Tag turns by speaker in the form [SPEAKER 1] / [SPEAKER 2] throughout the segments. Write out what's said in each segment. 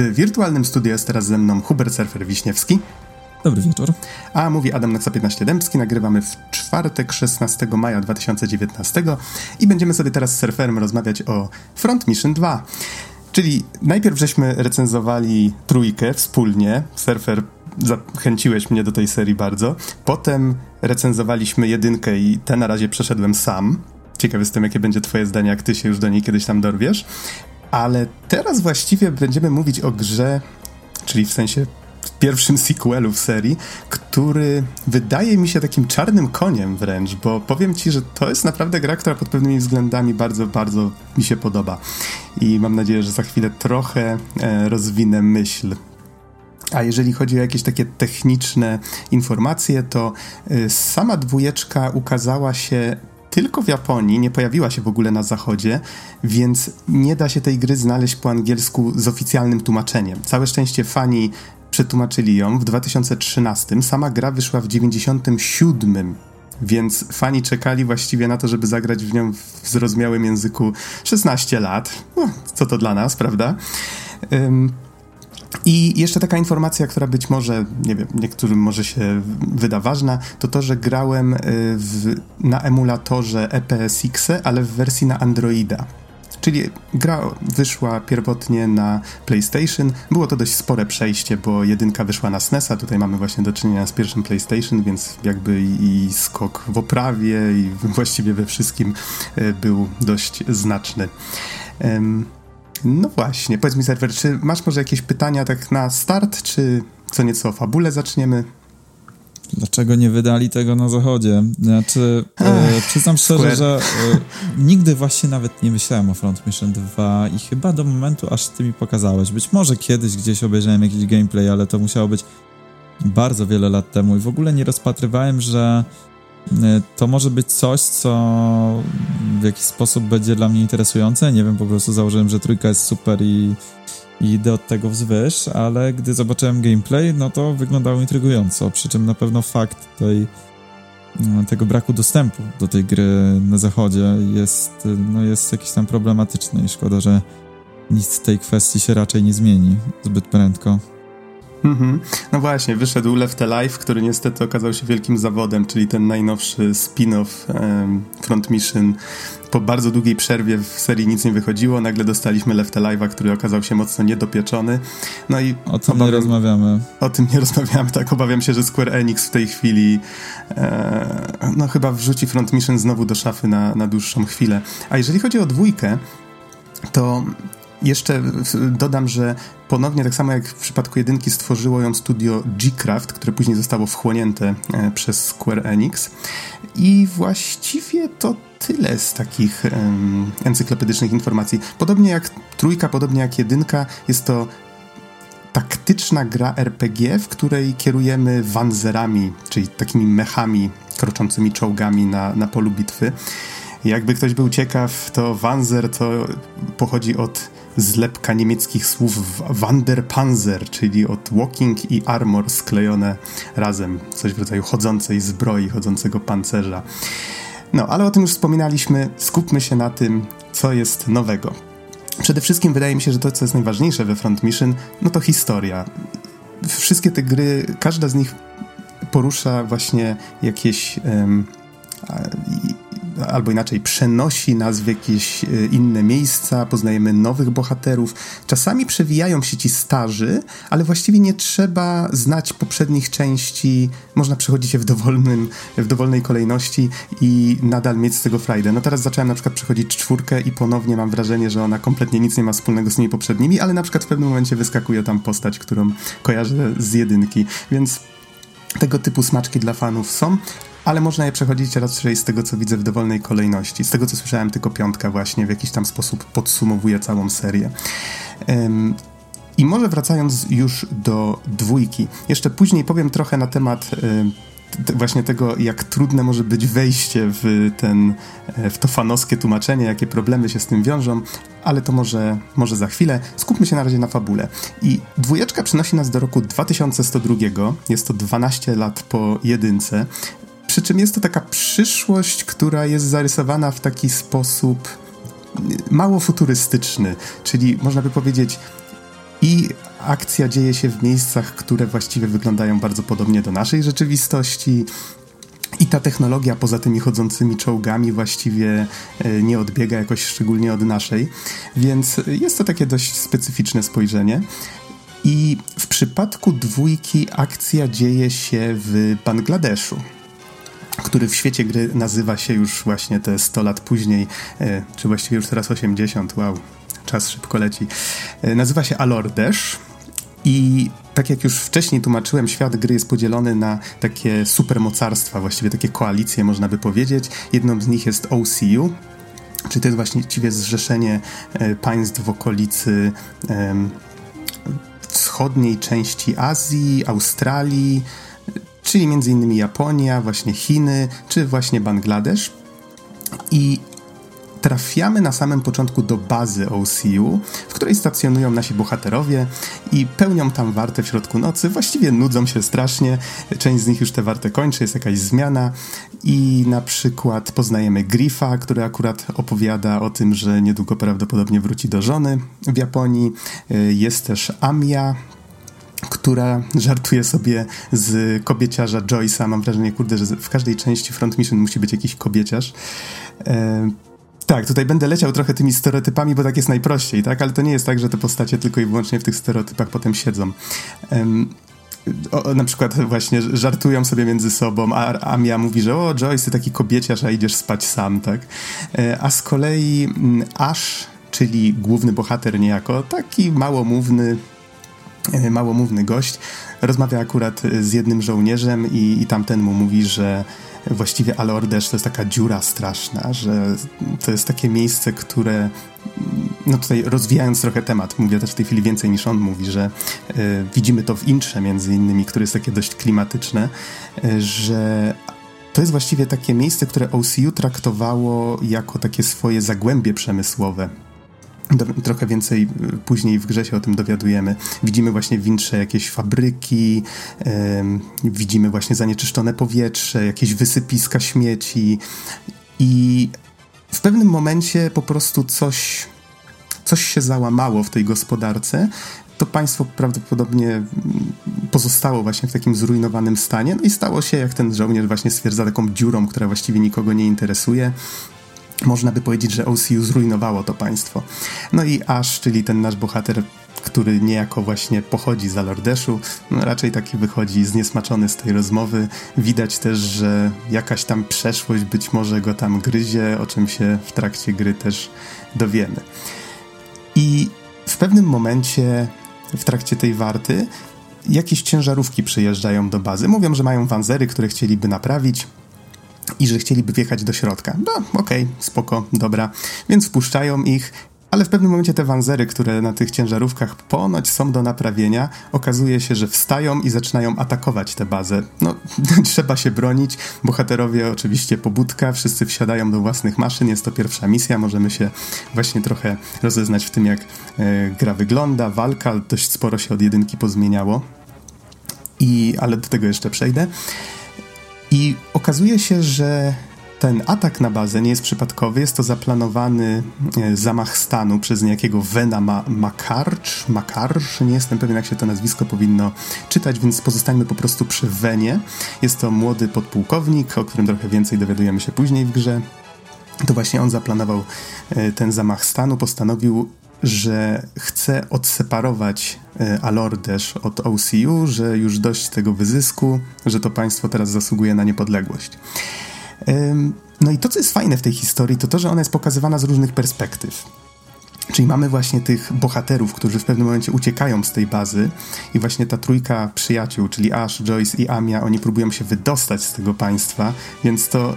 [SPEAKER 1] W wirtualnym studiu jest teraz ze mną Hubert Surfer Wiśniewski.
[SPEAKER 2] Dobry wieczór.
[SPEAKER 1] A mówi Adam Noxa 15 Dębski. Nagrywamy w czwartek 16 maja 2019 i będziemy sobie teraz z surferem rozmawiać o Front Mission 2. Czyli najpierw żeśmy recenzowali trójkę wspólnie. Surfer zachęciłeś mnie do tej serii bardzo. Potem recenzowaliśmy jedynkę i te na razie przeszedłem sam. Ciekaw jestem, jakie będzie twoje zdanie, jak ty się już do niej kiedyś tam dorwiesz. Ale teraz właściwie będziemy mówić o grze, czyli w sensie pierwszym sequelu w serii, który wydaje mi się takim czarnym koniem wręcz, bo powiem ci, że to jest naprawdę gra, która pod pewnymi względami bardzo, bardzo mi się podoba. I mam nadzieję, że za chwilę trochę e, rozwinę myśl a jeżeli chodzi o jakieś takie techniczne informacje, to e, sama dwójeczka ukazała się tylko w Japonii, nie pojawiła się w ogóle na zachodzie, więc nie da się tej gry znaleźć po angielsku z oficjalnym tłumaczeniem. Całe szczęście fani przetłumaczyli ją w 2013, sama gra wyszła w 97 więc fani czekali właściwie na to, żeby zagrać w nią w zrozumiałym języku 16 lat. No, co to dla nas, prawda? Um, i jeszcze taka informacja, która być może, nie wiem, niektórym może się wyda ważna, to to, że grałem y, w, na emulatorze EPSX, ale w wersji na Androida. Czyli gra wyszła pierwotnie na PlayStation. Było to dość spore przejście, bo jedynka wyszła na SNES-a. Tutaj mamy właśnie do czynienia z pierwszym PlayStation, więc jakby i skok w oprawie i właściwie we wszystkim y, był dość znaczny. No właśnie, powiedz mi serwer, czy masz może jakieś pytania tak na start, czy co nieco o fabule zaczniemy?
[SPEAKER 2] Dlaczego nie wydali tego na zachodzie? Znaczy, e, przyznam szczerze, że e, nigdy właśnie nawet nie myślałem o Front Mission 2 i chyba do momentu, aż ty mi pokazałeś. Być może kiedyś gdzieś obejrzałem jakiś gameplay, ale to musiało być bardzo wiele lat temu i w ogóle nie rozpatrywałem, że to może być coś, co w jakiś sposób będzie dla mnie interesujące. Nie wiem, po prostu założyłem, że trójka jest super i, i idę od tego wzwyż, ale gdy zobaczyłem gameplay, no to wyglądało intrygująco. Przy czym na pewno fakt tej, no, tego braku dostępu do tej gry na zachodzie jest, no, jest jakiś tam problematyczny i szkoda, że nic w tej kwestii się raczej nie zmieni zbyt prędko.
[SPEAKER 1] Mhm. No właśnie, wyszedł Left Alive, który niestety okazał się wielkim zawodem, czyli ten najnowszy spin-off um, Front Mission. Po bardzo długiej przerwie w serii nic nie wychodziło, nagle dostaliśmy Left Alive'a, który okazał się mocno niedopieczony. No i
[SPEAKER 2] o tym obawiam, nie rozmawiamy.
[SPEAKER 1] O tym nie rozmawiamy, tak. Obawiam się, że Square Enix w tej chwili e, no chyba wrzuci Front Mission znowu do szafy na, na dłuższą chwilę. A jeżeli chodzi o dwójkę, to jeszcze dodam, że ponownie, tak samo jak w przypadku jedynki, stworzyło ją studio G-Craft, które później zostało wchłonięte e, przez Square Enix. I właściwie to tyle z takich encyklopedycznych informacji. Podobnie jak trójka, podobnie jak jedynka, jest to taktyczna gra RPG, w której kierujemy wanzerami, czyli takimi mechami kroczącymi czołgami na, na polu bitwy. Jakby ktoś był ciekaw, to Wanzer to pochodzi od zlepka niemieckich słów Wanderpanzer, czyli od walking i armor sklejone razem, coś w rodzaju chodzącej zbroi, chodzącego pancerza. No, ale o tym już wspominaliśmy, skupmy się na tym, co jest nowego. Przede wszystkim wydaje mi się, że to, co jest najważniejsze we Front Mission, no to historia. Wszystkie te gry, każda z nich porusza właśnie jakieś um, albo inaczej przenosi nas w jakieś e, inne miejsca, poznajemy nowych bohaterów. Czasami przewijają się ci starzy, ale właściwie nie trzeba znać poprzednich części, można przechodzić je w, dowolnym, w dowolnej kolejności i nadal mieć z tego frajdę. No teraz zacząłem na przykład przechodzić czwórkę i ponownie mam wrażenie, że ona kompletnie nic nie ma wspólnego z tymi poprzednimi, ale na przykład w pewnym momencie wyskakuje tam postać, którą kojarzę z jedynki, więc tego typu smaczki dla fanów są, ale można je przechodzić raczej z tego, co widzę w dowolnej kolejności. Z tego, co słyszałem, tylko piątka właśnie w jakiś tam sposób podsumowuje całą serię. Um, i może wracając już do dwójki, jeszcze później powiem trochę na temat właśnie tego, jak trudne może być wejście w, ten, e, w to fanowskie tłumaczenie, jakie problemy się z tym wiążą, ale to może, może za chwilę. Skupmy się na razie na fabule. I dwójeczka przynosi nas do roku 2102, jest to 12 lat po jedynce, przy czym jest to taka przyszłość, która jest zarysowana w taki sposób mało futurystyczny, czyli można by powiedzieć i akcja dzieje się w miejscach, które właściwie wyglądają bardzo podobnie do naszej rzeczywistości. I ta technologia poza tymi chodzącymi czołgami właściwie e, nie odbiega jakoś szczególnie od naszej, więc jest to takie dość specyficzne spojrzenie. I w przypadku dwójki akcja dzieje się w Bangladeszu który w świecie gry nazywa się już właśnie te 100 lat później, e, czy właściwie już teraz 80, wow, czas szybko leci. E, nazywa się Alordesz i tak jak już wcześniej tłumaczyłem, świat gry jest podzielony na takie supermocarstwa, właściwie takie koalicje, można by powiedzieć. Jedną z nich jest OCU, czyli to jest właściwie zrzeszenie e, państw w okolicy wschodniej części Azji, Australii, czyli m.in. Japonia, właśnie Chiny, czy właśnie Bangladesz. I trafiamy na samym początku do bazy OCU, w której stacjonują nasi bohaterowie i pełnią tam wartę w środku nocy. Właściwie nudzą się strasznie. Część z nich już te warte kończy, jest jakaś zmiana i na przykład poznajemy Griffa, który akurat opowiada o tym, że niedługo prawdopodobnie wróci do żony w Japonii. Jest też Amia, która żartuje sobie z kobieciarza Joyce'a. Mam wrażenie, kurde, że w każdej części Front Mission musi być jakiś kobieciarz. E, tak, tutaj będę leciał trochę tymi stereotypami, bo tak jest najprościej, tak? Ale to nie jest tak, że te postacie tylko i wyłącznie w tych stereotypach potem siedzą. o, na przykład właśnie żartują sobie między sobą, a Amia mówi, że o Joyce, taki kobieciarz, a idziesz spać sam, tak? E, a z kolei mm, Ash, czyli główny bohater niejako, taki małomówny, małomówny gość, rozmawia akurat z jednym żołnierzem i, i tamten mu mówi, że właściwie Alordesz to jest taka dziura straszna, że to jest takie miejsce, które no tutaj rozwijając trochę temat, mówię też w tej chwili więcej niż on mówi, że y, widzimy to w Intrze między innymi, które jest takie dość klimatyczne, y, że to jest właściwie takie miejsce, które OCU traktowało jako takie swoje zagłębie przemysłowe do, trochę więcej y, później w grze się o tym dowiadujemy. Widzimy właśnie w Wintrze jakieś fabryki, widzimy właśnie zanieczyszczone powietrze, jakieś wysypiska śmieci i w pewnym momencie po prostu coś, coś się załamało w tej gospodarce. To państwo prawdopodobnie mm, pozostało właśnie w takim zrujnowanym stanie, no i stało się, jak ten żołnierz właśnie stwierdza, taką dziurą, która właściwie nikogo nie interesuje można by powiedzieć, że OCU zrujnowało to państwo. No i Ash, czyli ten nasz bohater, który niejako właśnie pochodzi z Alordeszu, no raczej taki wychodzi zniesmaczony z tej rozmowy. Widać też, że jakaś tam przeszłość być może go tam gryzie, o czym się w trakcie gry też dowiemy. I w pewnym momencie w trakcie tej warty jakieś ciężarówki przyjeżdżają do bazy. Mówią, że mają wanzery, które chcieliby naprawić i że chcieliby wjechać do środka. No, okej, okay, spoko, dobra. Więc wpuszczają ich, ale w pewnym momencie te wanzery, które na tych ciężarówkach ponoć są do naprawienia, okazuje się, że wstają i zaczynają atakować tę bazę. No, trzeba się bronić. Bohaterowie oczywiście pobudka, wszyscy wsiadają do własnych maszyn. Jest to pierwsza misja. Możemy się właśnie trochę rozeznać w tym, jak e, gra wygląda, walka. Dość sporo się od jedynki pozmieniało. I, ale do tego jeszcze przejdę. I okazuje się, że ten atak na bazę nie jest przypadkowy, jest to zaplanowany e, zamach stanu przez niejakiego Vena Ma Makarcz, Makarcz, nie jestem pewien jak się to nazwisko powinno czytać, więc pozostańmy po prostu przy Venie. Jest to młody podpułkownik, o którym trochę więcej dowiadujemy się później w grze. To właśnie on zaplanował e, ten zamach stanu, postanowił że chce odseparować e, Alordesz od OCU, że już dość tego wyzysku, że to państwo teraz zasługuje na niepodległość. No i to, co jest fajne w tej historii, to to, że ona jest pokazywana z różnych perspektyw. Czyli mamy właśnie tych bohaterów, którzy w pewnym momencie uciekają z tej bazy i właśnie ta trójka przyjaciół, czyli Ash, Joyce i Amia, oni próbują się wydostać z tego państwa, więc to,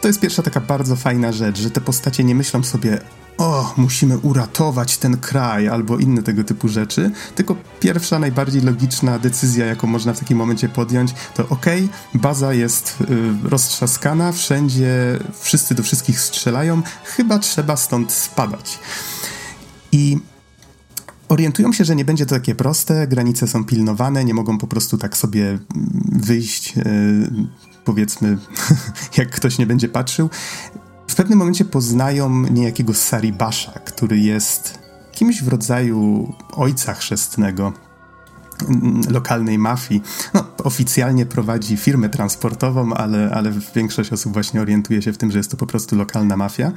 [SPEAKER 1] to jest pierwsza taka bardzo fajna rzecz, że te postacie nie myślą sobie, o, musimy uratować ten kraj, albo inne tego typu rzeczy, tylko pierwsza, najbardziej logiczna decyzja, jaką można w takim momencie podjąć, to ok, baza jest y, roztrzaskana, wszędzie wszyscy do wszystkich strzelają, chyba trzeba stąd spadać. I orientują się, że nie będzie to takie proste, granice są pilnowane, nie mogą po prostu tak sobie mm, wyjść, y, powiedzmy, jak ktoś nie będzie patrzył. W pewnym momencie poznają niejakiego Saribasza, który jest kimś w rodzaju ojca chrzestnego. lokalnej mafii. No, oficjalnie prowadzi firmę transportową, ale, ale większość osób właśnie orientuje się w tym, że jest to po prostu lokalna mafia.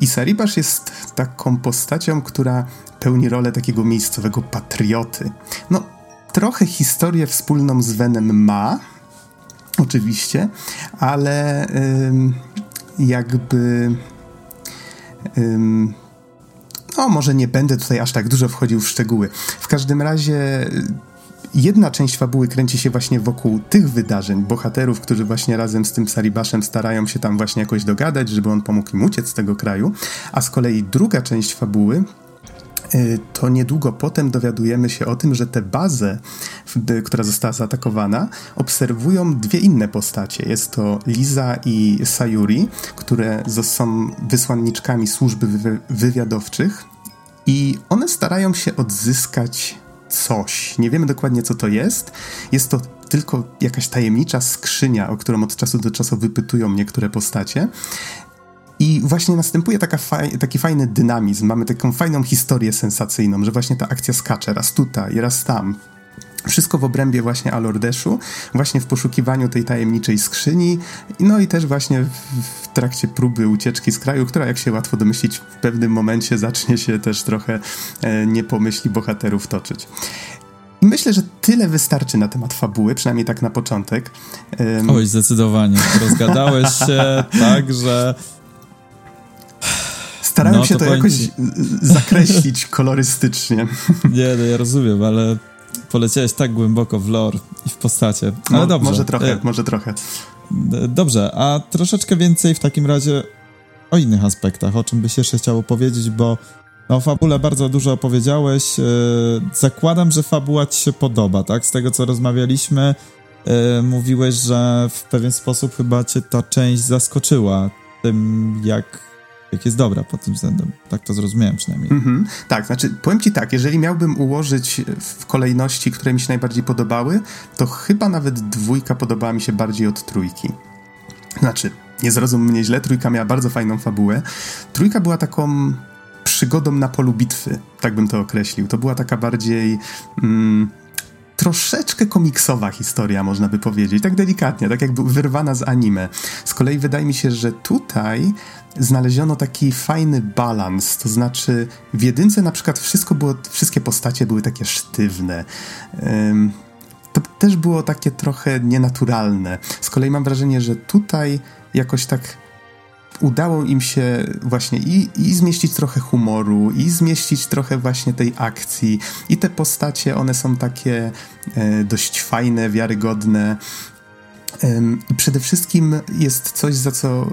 [SPEAKER 1] I Saribasz jest taką postacią, która pełni rolę takiego miejscowego patrioty. No, trochę historię wspólną z Venem ma, oczywiście, ale ym, jakby. No, może nie będę tutaj aż tak dużo wchodził w szczegóły. W każdym razie jedna część fabuły kręci się właśnie wokół tych wydarzeń, bohaterów, którzy właśnie razem z tym Saribaszem starają się tam właśnie jakoś dogadać, żeby on pomógł im uciec z tego kraju, a z kolei druga część fabuły y, to niedługo potem dowiadujemy się o tym, że tę bazę, która została zaatakowana, obserwują dwie inne postacie. Jest to Liza i Sayuri, które są wysłanniczkami służby wywiadowczych i one starają się odzyskać coś. Nie wiemy dokładnie, co to jest. Jest to tylko jakaś tajemnicza skrzynia, o którą od czasu do czasu wypytują niektóre postacie. I właśnie następuje taka faj, taki fajny dynamizm. Mamy taką fajną historię sensacyjną, że właśnie ta akcja skacze raz tutaj, raz tam. Wszystko w obrębie właśnie Alordeszu, właśnie w poszukiwaniu tej tajemniczej skrzyni, no i też właśnie w, trakcie próby ucieczki z kraju, która jak się łatwo domyślić w pewnym momencie zacznie się też trochę e, nie pomyśli bohaterów toczyć. I myślę, że tyle wystarczy na temat fabuły, przynajmniej tak na początek.
[SPEAKER 2] Um... Oj, zdecydowanie. Rozgadałeś się tak, że...
[SPEAKER 1] Starałem no, się to, to jakoś zakreślić kolorystycznie.
[SPEAKER 2] Nie, no ja rozumiem, ale poleciałeś tak głęboko w lore i w postacie. Ale no, dobrze.
[SPEAKER 1] Może trochę, e, może trochę.
[SPEAKER 2] Dobrze, a troszeczkę więcej w takim razie o innych aspektach, o czym byś jeszcze chciał powiedzieć, bo no, o fabule bardzo dużo opowiedziałeś. E, zakładam, że fabuła ci się podoba, tak? Z tego, co rozmawialiśmy, e, mówiłeś, że w pewien sposób chyba cię ta część zaskoczyła tym, jak jak jest dobra pod tym względem. Tak to zrozumiałem przynajmniej. Mm-hmm.
[SPEAKER 1] Tak, znaczy powiem ci tak, jeżeli miałbym ułożyć w kolejności, które mi się najbardziej podobały, to chyba nawet dwójka podobała mi się bardziej od trójki. Znaczy, nie zrozum mnie źle, trójka miała bardzo fajną fabułę. Trójka była taką przygodą na polu bitwy, tak bym to określił. To była taka bardziej... Mm, troszeczkę komiksowa historia, można by powiedzieć, tak delikatnie, tak jakby wyrwana z anime. Z kolei wydaje mi się, że tutaj znaleziono taki fajny balans, to znaczy w jedynce na przykład wszystko było, wszystkie postacie były takie sztywne. To też było takie trochę nienaturalne. Z kolei mam wrażenie, że tutaj jakoś tak udało im się właśnie i, i zmieścić trochę humoru, i zmieścić trochę właśnie tej akcji. I te postacie, one są takie e, dość fajne, wiarygodne. I przede wszystkim jest coś, za co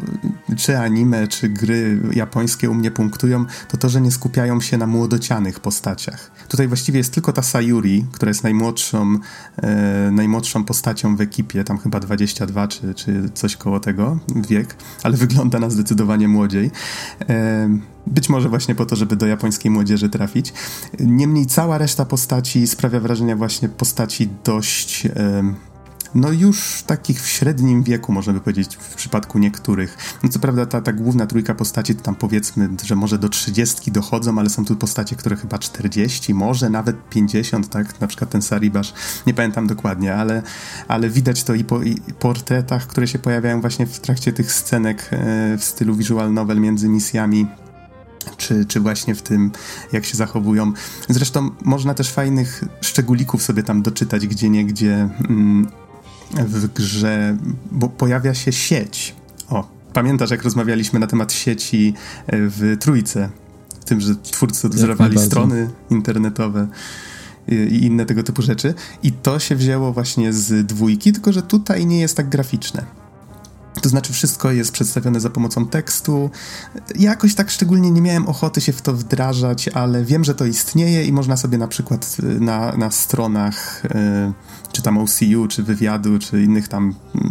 [SPEAKER 1] czy anime, czy gry japońskie u mnie punktują, to to, że nie skupiają się na młodocianych postaciach. Tutaj właściwie jest tylko ta Sayuri, która jest najmłodszą, e, najmłodszą postacią w ekipie, tam chyba 22 czy, czy coś koło tego wiek, ale wygląda na zdecydowanie młodziej. E, być może właśnie po to, żeby do japońskiej młodzieży trafić. Niemniej cała reszta postaci sprawia wrażenie właśnie postaci dość... E, no już takich w średnim wieku, można by powiedzieć, w przypadku niektórych. No co prawda ta, ta główna trójka postaci, tam powiedzmy, że może do 30 dochodzą, ale są tu postacie, które chyba 40, może nawet 50, tak? Na przykład ten Saribasz, nie pamiętam dokładnie, ale, ale widać to i po i portretach, które się pojawiają właśnie w trakcie tych scenek e, w stylu visual novel między misjami czy, czy właśnie w tym, jak się zachowują. Zresztą można też fajnych szczególików sobie tam doczytać, gdzie nie, gdzie mm, w grze, bo pojawia się sieć. O, pamiętasz, jak rozmawialiśmy na temat sieci e, w Trójce? W tym, że twórcy odwzorowali strony internetowe i inne tego typu rzeczy. I to się wzięło właśnie z dwójki, tylko że tutaj nie jest tak graficzne. To znaczy, wszystko jest przedstawione za pomocą tekstu. Jakoś tak szczególnie nie miałem ochoty się w to wdrażać, ale wiem, że to istnieje i można sobie na przykład na, na stronach, yy, czy tam OCU, czy wywiadu, czy innych tam yy,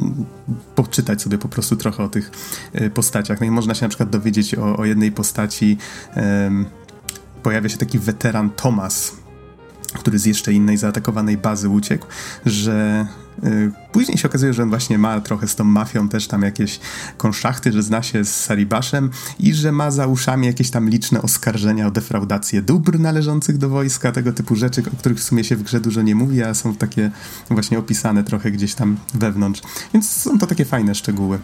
[SPEAKER 1] poczytać sobie po prostu trochę o tych yy, postaciach. No i można się na przykład dowiedzieć o, o jednej postaci. pojawia się taki weteran Thomas, który z jeszcze innej zaatakowanej bazy uciekł, że Później się okazuje, że on właśnie ma trochę z tą mafią też tam jakieś konszachty, że zna się z Saribaszem i że ma za uszami jakieś tam liczne oskarżenia o defraudację dóbr należących do wojska, tego typu rzeczy, o których w sumie się w grze dużo nie mówi, a są takie właśnie opisane trochę gdzieś tam wewnątrz. Więc są to takie fajne szczegóły.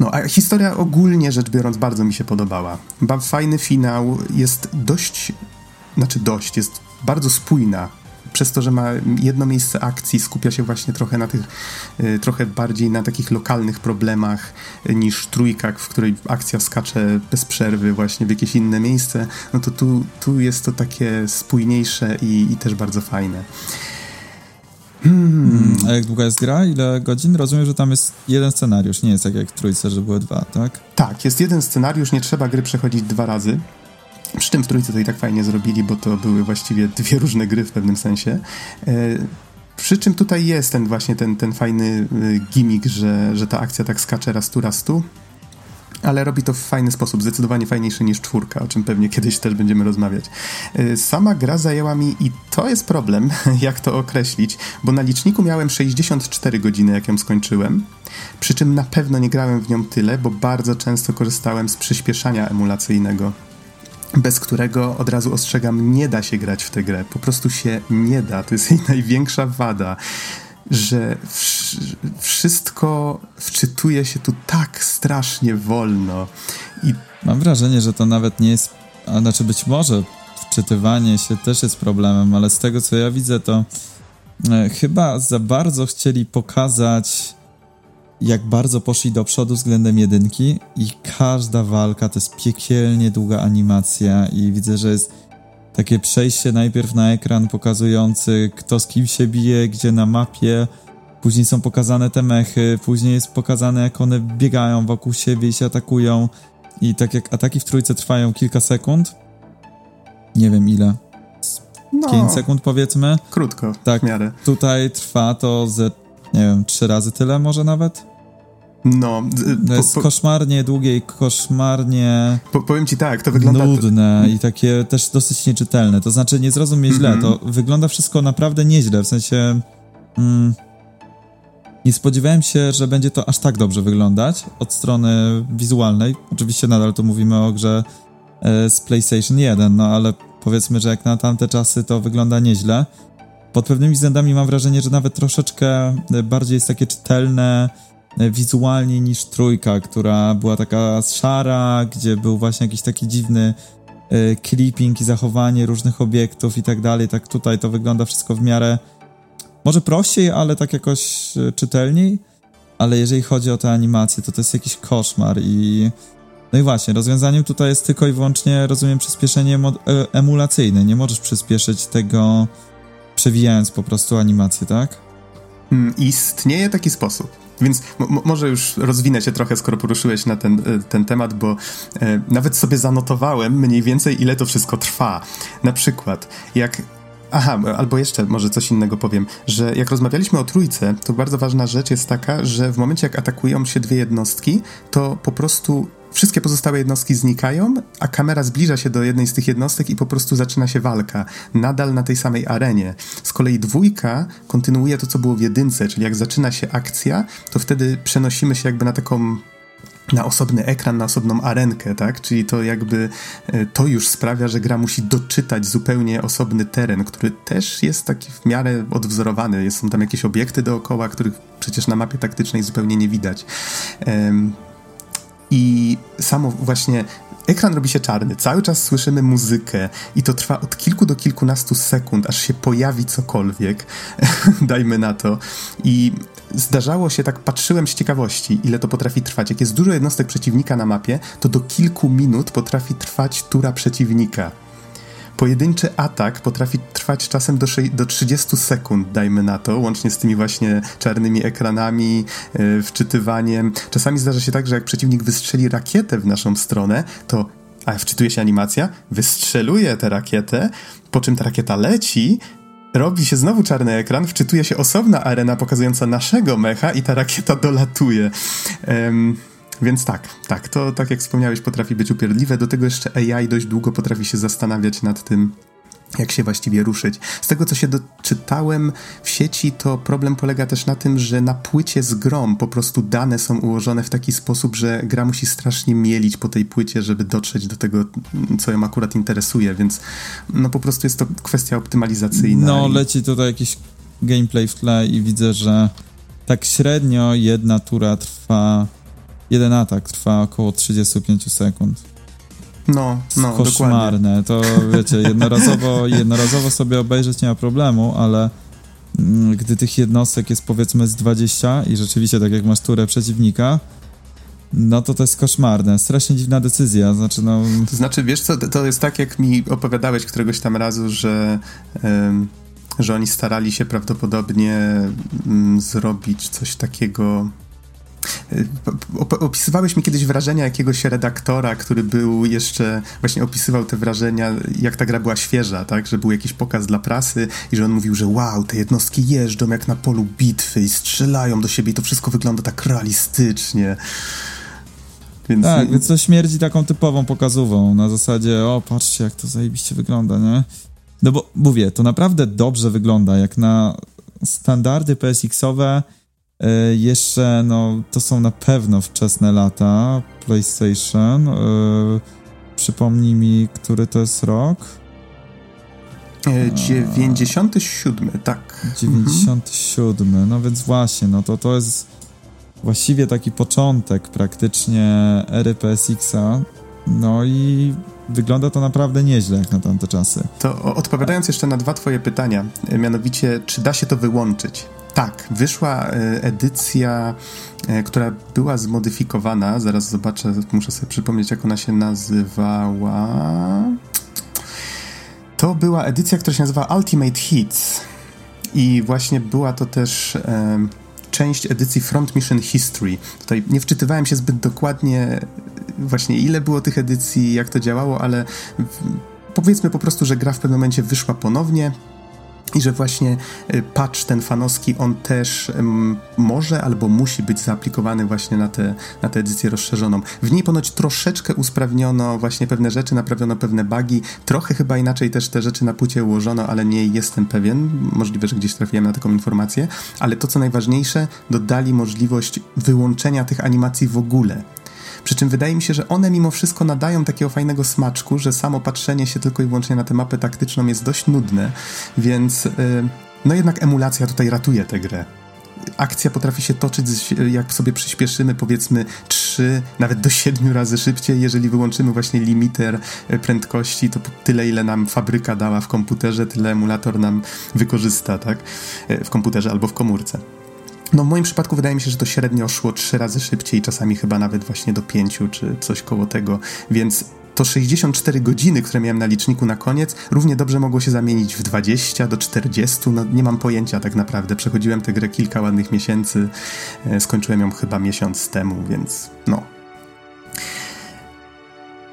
[SPEAKER 1] No, a historia ogólnie rzecz biorąc bardzo mi się podobała. Ba, fajny finał, jest dość, znaczy dość, jest bardzo spójna przez to, że ma jedno miejsce akcji, skupia się właśnie trochę na tych, y, trochę bardziej na takich lokalnych problemach niż trójka, w której akcja skacze bez przerwy właśnie w jakieś inne miejsce, no to tu, tu jest to takie spójniejsze i, i też bardzo fajne.
[SPEAKER 2] Hmm. A jak długa jest gra? Ile godzin? Rozumiem, że tam jest jeden scenariusz, nie jest tak jak w trójce, że były dwa, tak?
[SPEAKER 1] Tak, jest jeden scenariusz, nie trzeba gry przechodzić dwa razy. Przy tym w trójce to i tak fajnie zrobili, bo to były właściwie dwie różne gry w pewnym sensie. E, przy czym tutaj jest ten właśnie ten, ten fajny y, gimmick, że, że ta akcja tak skacze raz tu, raz tu ale robi to w fajny sposób, zdecydowanie fajniejszy niż czwórka, o czym pewnie kiedyś też będziemy rozmawiać. Y, sama gra zajęła mi, i to jest problem, jak to określić, bo na liczniku miałem 64 godziny, jak ją skończyłem, przy czym na pewno nie grałem w nią tyle, bo bardzo często korzystałem z przyspieszania emulacyjnego bez którego od razu ostrzegam, nie da się grać w tę grę. Po prostu się nie da. To jest jej największa wada, że wszystko wczytuje się tu tak strasznie wolno. I...
[SPEAKER 2] Mam wrażenie, że to nawet nie jest. A znaczy, być może wczytywanie się też jest problemem, ale z tego co ja widzę, to e, chyba za bardzo chcieli pokazać jak bardzo poszli do przodu względem jedynki i każda walka to jest piekielnie długa animacja i widzę, że jest takie przejście najpierw na ekran pokazujący kto z kim się bije, gdzie na mapie, później są pokazane te mechy, później jest pokazane jak one biegają wokół siebie i się atakują i tak jak ataki w trójce trwają kilka sekund, nie wiem ile, no, 5 sekund powiedzmy.
[SPEAKER 1] Krótko,
[SPEAKER 2] tak,
[SPEAKER 1] w miarę.
[SPEAKER 2] Tutaj trwa to ze, nie wiem, trzy razy tyle może nawet?
[SPEAKER 1] No,
[SPEAKER 2] to jest po, koszmarnie długie i koszmarnie.
[SPEAKER 1] Po, powiem ci tak, to wygląda.
[SPEAKER 2] Nudne i takie też dosyć nieczytelne. To znaczy, nie zrozum mnie źle, mm -hmm. to wygląda wszystko naprawdę nieźle. W sensie. Mm, nie spodziewałem się, że będzie to aż tak dobrze wyglądać od strony wizualnej. Oczywiście nadal tu mówimy o grze e, z PlayStation 1, no ale powiedzmy, że jak na tamte czasy to wygląda nieźle. Pod pewnymi względami mam wrażenie, że nawet troszeczkę e, bardziej jest takie czytelne E, wizualnie niż trójka, która była taka szara, gdzie był właśnie jakiś taki dziwny e, clipping i zachowanie różnych obiektów i tak dalej. Tak tutaj to wygląda wszystko w miarę może prościej, ale tak jakoś e, czytelniej. Ale jeżeli chodzi o te animacje, to to jest jakiś koszmar i no i właśnie, rozwiązaniem tutaj jest tylko i wyłącznie, rozumiem, przyspieszenie emulacyjne. Nie możesz przyspieszyć tego przewijając po prostu animację, tak?
[SPEAKER 1] Hmm, istnieje taki sposób. Więc może już rozwinę się trochę, skoro poruszyłeś na ten, e, ten temat, bo e, nawet sobie zanotowałem mniej więcej, ile to wszystko trwa. Na przykład, jak Aha, albo jeszcze może coś innego powiem, że jak rozmawialiśmy o trójce, to bardzo ważna rzecz jest taka, że w momencie jak atakują się dwie jednostki, to po prostu wszystkie pozostałe jednostki znikają, a kamera zbliża się do jednej z tych jednostek i po prostu zaczyna się walka. Nadal na tej samej arenie. Z kolei dwójka kontynuuje to, co było w jedynce, czyli jak zaczyna się akcja, to wtedy przenosimy się jakby na taką na osobny ekran, na osobną arenkę, tak? Czyli to jakby e, to już sprawia, że gra musi doczytać zupełnie osobny teren, który też jest taki w miarę odwzorowany. Są tam jakieś obiekty dookoła, których przecież na mapie taktycznej zupełnie nie widać. Um, i samo właśnie ekran robi się czarny, cały czas słyszymy muzykę i to trwa od kilku do kilkunastu sekund, aż się pojawi cokolwiek, dajmy na to. I zdarzało się, tak patrzyłem z ciekawości, ile to potrafi trwać. Jak jest dużo jednostek przeciwnika na mapie, to do kilku minut potrafi trwać tura przeciwnika. Pojedynczy atak potrafi trwać czasem do, do 30 sekund, dajmy na to, łącznie z tymi właśnie czarnymi ekranami, yy, wczytywaniem. Czasami zdarza się tak, że jak przeciwnik wystrzeli rakietę w naszą stronę, to a wczytuje się animacja, wystrzeluje tę rakietę, po czym ta rakieta leci, robi się znowu czarny ekran, wczytuje się osobna arena pokazująca naszego mecha i ta rakieta dolatuje. Um, więc tak, tak, to tak jak wspomniałeś, potrafi być upierdliwe. Do tego jeszcze AI dość długo potrafi się zastanawiać nad tym, jak się właściwie ruszyć. Z tego, co się doczytałem w sieci, to problem polega też na tym, że na płycie z grom po prostu dane są ułożone w taki sposób, że gra musi strasznie mielić po tej płycie, żeby dotrzeć do tego, co ją akurat interesuje, więc no po prostu jest to kwestia optymalizacyjna.
[SPEAKER 2] No, i... leci tutaj jakiś gameplay w tle i widzę, że tak średnio jedna tura trwa, jeden atak trwa około 35 sekund.
[SPEAKER 1] No, no,
[SPEAKER 2] Koszmarne.
[SPEAKER 1] Dokładnie.
[SPEAKER 2] To wiecie, jednorazowo, jednorazowo sobie obejrzeć nie ma problemu, ale mm, gdy tych jednostek jest powiedzmy z 20 i rzeczywiście tak jak masz turę przeciwnika, no to to jest koszmarne. Strasznie dziwna decyzja. Znaczy, no...
[SPEAKER 1] To znaczy, wiesz co, to jest tak, jak mi opowiadałeś któregoś tam razu, że, że oni starali się prawdopodobnie um, zrobić coś takiego Opisywałeś mi kiedyś wrażenia jakiegoś redaktora, który był jeszcze, właśnie opisywał te wrażenia, jak ta gra była świeża, tak? Że był jakiś pokaz dla prasy i że on mówił, że wow, te jednostki jeżdżą jak na polu bitwy i strzelają do siebie i to wszystko wygląda tak realistycznie.
[SPEAKER 2] Więc... Tak, więc to śmierdzi taką typową pokazową, na zasadzie, o patrzcie jak to zajebiście wygląda, nie? No bo mówię, to naprawdę dobrze wygląda, jak na standardy PSX-owe jeszcze, no, to są na pewno wczesne lata PlayStation. E, przypomnij mi, który to jest rok?
[SPEAKER 1] 97, e, tak.
[SPEAKER 2] 97, mhm. no więc właśnie, no to to jest właściwie taki początek praktycznie ery PSX-a. No i wygląda to naprawdę nieźle jak na tamte czasy.
[SPEAKER 1] To odpowiadając jeszcze na dwa twoje pytania, mianowicie, czy da się to wyłączyć? Tak, wyszła e, edycja, e, która była zmodyfikowana. Zaraz zobaczę, muszę sobie przypomnieć, jak ona się nazywała. To była edycja, która się nazywa Ultimate Hits. I właśnie była to też e, część edycji Front Mission History. Tutaj nie wczytywałem się zbyt dokładnie, właśnie ile było tych edycji, jak to działało, ale powiedzmy po prostu, że gra w pewnym momencie wyszła ponownie i że właśnie y, patch ten fanowski, on też może albo musi być zaaplikowany właśnie na tę na tę edycję rozszerzoną. W niej ponoć troszeczkę usprawniono właśnie pewne rzeczy, naprawiono pewne bugi, trochę chyba inaczej też te rzeczy na płycie ułożono, ale nie jestem pewien, możliwe, że gdzieś trafiłem na taką informację, ale to co najważniejsze, dodali możliwość wyłączenia tych animacji w ogóle. Przy czym wydaje mi się, że one mimo wszystko nadają takiego fajnego smaczku, że samo patrzenie się tylko i wyłącznie na tę mapę taktyczną jest dość nudne, więc yy, no jednak emulacja tutaj ratuje tę grę akcja potrafi się toczyć, jak sobie przyspieszymy, powiedzmy 3, nawet do 7 razy szybciej. Jeżeli wyłączymy właśnie limiter y, prędkości, to tyle, ile nam fabryka dała w komputerze, tyle emulator nam wykorzysta, tak? Y, w komputerze albo w komórce. No w moim przypadku wydaje mi się, że to średnio szło trzy razy szybciej, czasami chyba nawet właśnie do pięciu czy coś koło tego, więc to 64 godziny, które miałem na liczniku na koniec, równie dobrze mogło się zamienić w 20 do 40. No nie mam pojęcia tak naprawdę. Przechodziłem tę grę kilka ładnych miesięcy, e, skończyłem ją chyba miesiąc temu, więc no,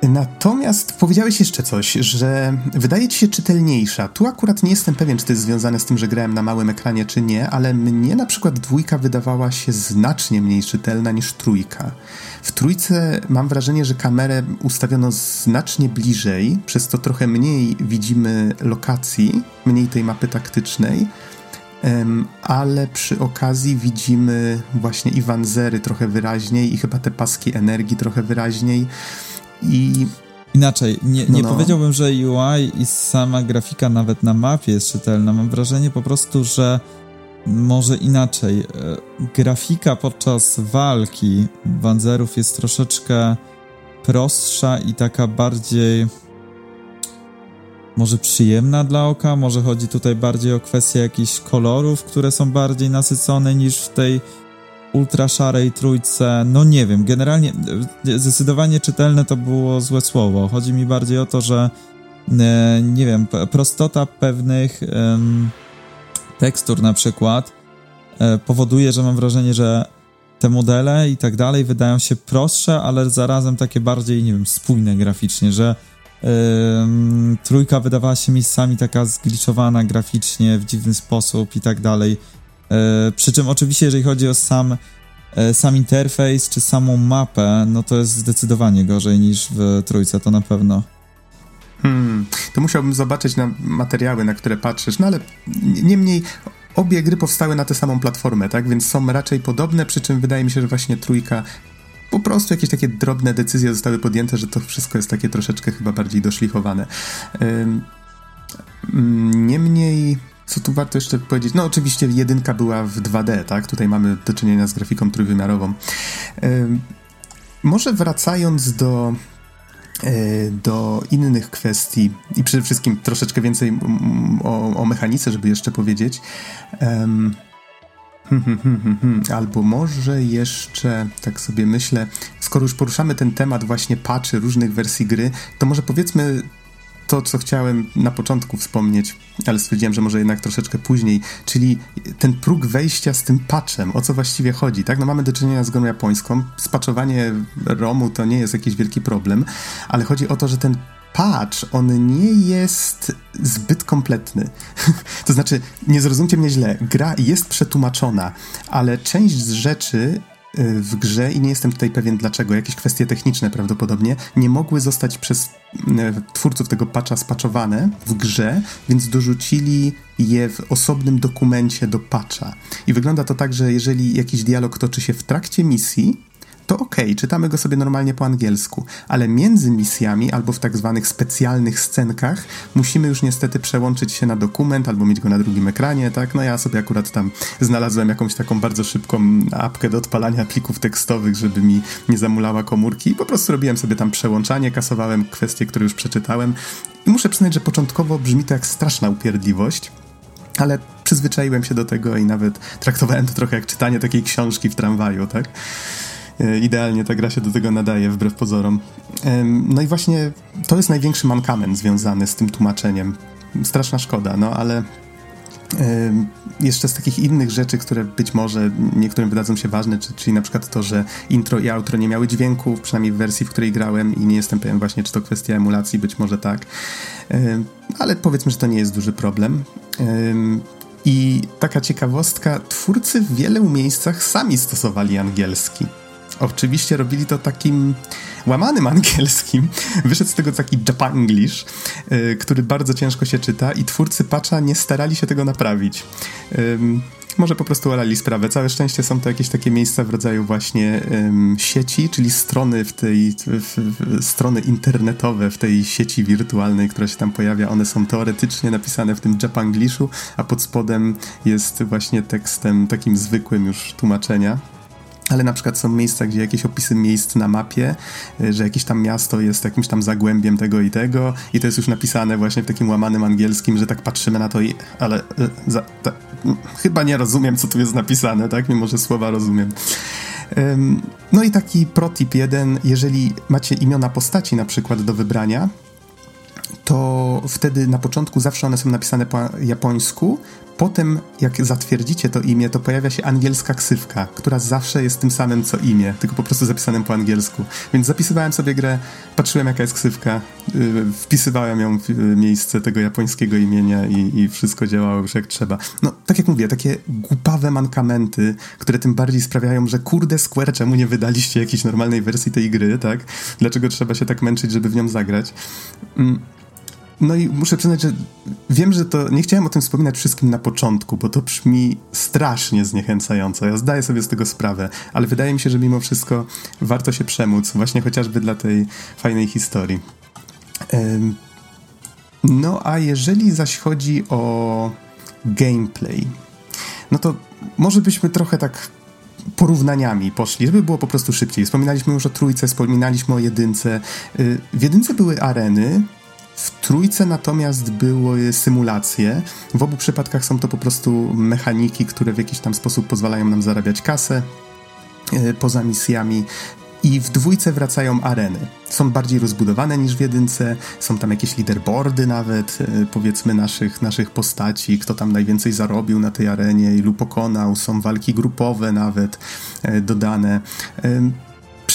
[SPEAKER 1] Natomiast powiedziałeś jeszcze coś, że wydaje ci się czytelniejsza. Tu akurat nie jestem pewien, czy to jest związane z tym, że grałem na małym ekranie, czy nie, ale mnie na przykład dwójka wydawała się znacznie mniej czytelna niż trójka. W trójce mam wrażenie, że kamerę ustawiono znacznie bliżej, przez to trochę mniej widzimy lokacji, mniej tej mapy taktycznej. ale przy okazji widzimy właśnie i wanzery trochę wyraźniej i chyba te paski energii trochę wyraźniej. I
[SPEAKER 2] Inaczej, nie, nie no, no. powiedziałbym, że UI i sama grafika nawet na mapie jest czytelna. Mam wrażenie po prostu, że może inaczej. E, grafika podczas walki Wanzerów jest troszeczkę prostsza i taka bardziej może przyjemna dla oka, może chodzi tutaj bardziej o kwestię jakichś kolorów, które są bardziej nasycone niż w tej ultra szarej trójce, no nie wiem, generalnie e, zdecydowanie czytelne to było złe słowo. Chodzi mi bardziej o to, że e, nie wiem, prostota pewnych tekstur na przykład e, powoduje, że mam wrażenie, że te modele i tak dalej wydają się prostsze, ale zarazem takie bardziej, nie wiem, spójne graficznie, że trójka wydawała się miejscami taka zgliczowana graficznie w dziwny sposób i tak dalej. E, przy czym oczywiście, jeżeli chodzi o sam, e, sam interfejs czy samą mapę, no to jest zdecydowanie gorzej niż w trójce, to na pewno.
[SPEAKER 1] Hmm, to musiałbym zobaczyć na materiały, na które patrzysz, no ale niemniej obie gry powstały na tę samą platformę, tak? Więc są raczej podobne, przy czym wydaje mi się, że właśnie trójka po prostu jakieś takie drobne decyzje zostały podjęte, że to wszystko jest takie troszeczkę chyba bardziej doszlifowane. Niemniej, co tu warto jeszcze powiedzieć? No, oczywiście jedynka była w 2D, tak? Tutaj mamy do czynienia z grafiką trójwymiarową. Może wracając do e, do innych kwestii i przede wszystkim troszeczkę więcej o, o mechanice, żeby jeszcze powiedzieć. Um, Albo może jeszcze, tak sobie myślę, skoro już poruszamy ten temat właśnie patchy różnych wersji gry, to może powiedzmy to, co chciałem na początku wspomnieć, ale stwierdziłem, że może jednak troszeczkę później, czyli ten próg wejścia z tym patchem, o co właściwie chodzi, tak? No mamy do czynienia z grą japońską, spaczowanie ROMu to nie jest jakiś wielki problem, ale chodzi o to, że ten patch, on nie jest zbyt kompletny. to znaczy, nie zrozumcie mnie źle, gra jest przetłumaczona, ale część z rzeczy w grze i nie jestem tutaj pewien dlaczego, jakieś kwestie techniczne prawdopodobnie, nie mogły zostać przez y, twórców tego patcha spaczowane w grze, więc dorzucili je w osobnym dokumencie do patcha. I wygląda to tak, że jeżeli jakiś dialog toczy się w trakcie misji, to ok, czytamy go sobie normalnie po angielsku, ale między misjami albo w tak zwanych specjalnych scenkach musimy już niestety przełączyć się na dokument albo mieć go na drugim ekranie, tak? No ja sobie akurat tam znalazłem jakąś taką bardzo szybką apkę do odpalania plików tekstowych, żeby mi nie zamulała komórki i po prostu robiłem sobie tam przełączanie, kasowałem kwestie, które już przeczytałem i muszę przyznać, że początkowo brzmi to jak straszna upierdliwość, ale przyzwyczaiłem się do tego i nawet traktowałem to trochę jak czytanie takiej książki w tramwaju, tak? E, idealnie ta gra się do tego nadaje, wbrew pozorom. No i właśnie to jest największy mankament związany z tym tłumaczeniem. Straszna szkoda, no ale jeszcze z takich innych rzeczy, które być może niektórym wydadzą się ważne, czyli na przykład to, że intro i outro nie miały dźwięku, przynajmniej w wersji, w której grałem i nie jestem pewien właśnie, czy to kwestia emulacji, być może tak. Ale powiedzmy, że to nie jest duży problem. I taka ciekawostka, twórcy w wielu miejscach sami stosowali angielski. Oczywiście robili to takim łamanym angielskim. Wyszedł z tego taki Japanglish, yy, który bardzo ciężko się czyta i twórcy patcha nie starali się tego naprawić. Może po prostu olali sprawę. Całe szczęście są to jakieś takie miejsca w rodzaju właśnie um, sieci, czyli strony w tej, w, w, strony internetowe w tej sieci wirtualnej, która się tam pojawia. One są teoretycznie napisane w tym Japanglishu, a pod spodem jest właśnie tekstem takim zwykłym już tłumaczenia ale na przykład są miejsca, gdzie jakieś opisy miejsc na mapie, y, że jakieś tam miasto jest jakimś tam zagłębiem tego i tego i to jest już napisane właśnie w takim łamanym angielskim, że tak patrzymy na to i ale y, za, ta, chyba nie rozumiem, co tu jest napisane, tak? Mimo, że słowa rozumiem. No i taki protip jeden, jeżeli macie imiona postaci na przykład do wybrania, to wtedy na początku zawsze one są napisane po japońsku, Potem, jak zatwierdzicie to imię, to pojawia się angielska ksywka, która zawsze jest tym samym co imię, tylko po prostu zapisanym po angielsku. Więc zapisywałem sobie grę, patrzyłem jaka jest ksywka, yy, wpisywałem ją w yy, miejsce tego japońskiego imienia i, i, wszystko działało już jak trzeba. No, tak jak mówię, takie głupawe mankamenty, które tym bardziej sprawiają, że kurde Square, czemu nie wydaliście jakiejś normalnej wersji tej gry, tak? Dlaczego trzeba się tak męczyć, żeby w nią zagrać? Mm no i muszę przyznać, że wiem, że to nie chciałem o tym wspominać wszystkim na początku, bo to brzmi strasznie zniechęcająco. Ja zdaję sobie z tego sprawę, ale wydaje mi się, że mimo wszystko warto się przemóc, właśnie chociażby dla tej fajnej historii. No a jeżeli zaś chodzi o gameplay, no to może byśmy trochę tak porównaniami poszli, żeby było po prostu szybciej. Wspominaliśmy już o trójce, wspominaliśmy o jedynce. Y, w jedynce były areny, w trójce natomiast były symulacje. W obu przypadkach są to po prostu mechaniki, które w jakiś tam sposób pozwalają nam zarabiać kasę e, poza misjami. I w dwójce wracają areny. Są bardziej rozbudowane niż w jedynce, są tam jakieś leaderboardy nawet, e, powiedzmy, naszych, naszych postaci, kto tam najwięcej zarobił na tej arenie, ilu pokonał, są walki grupowe nawet e, dodane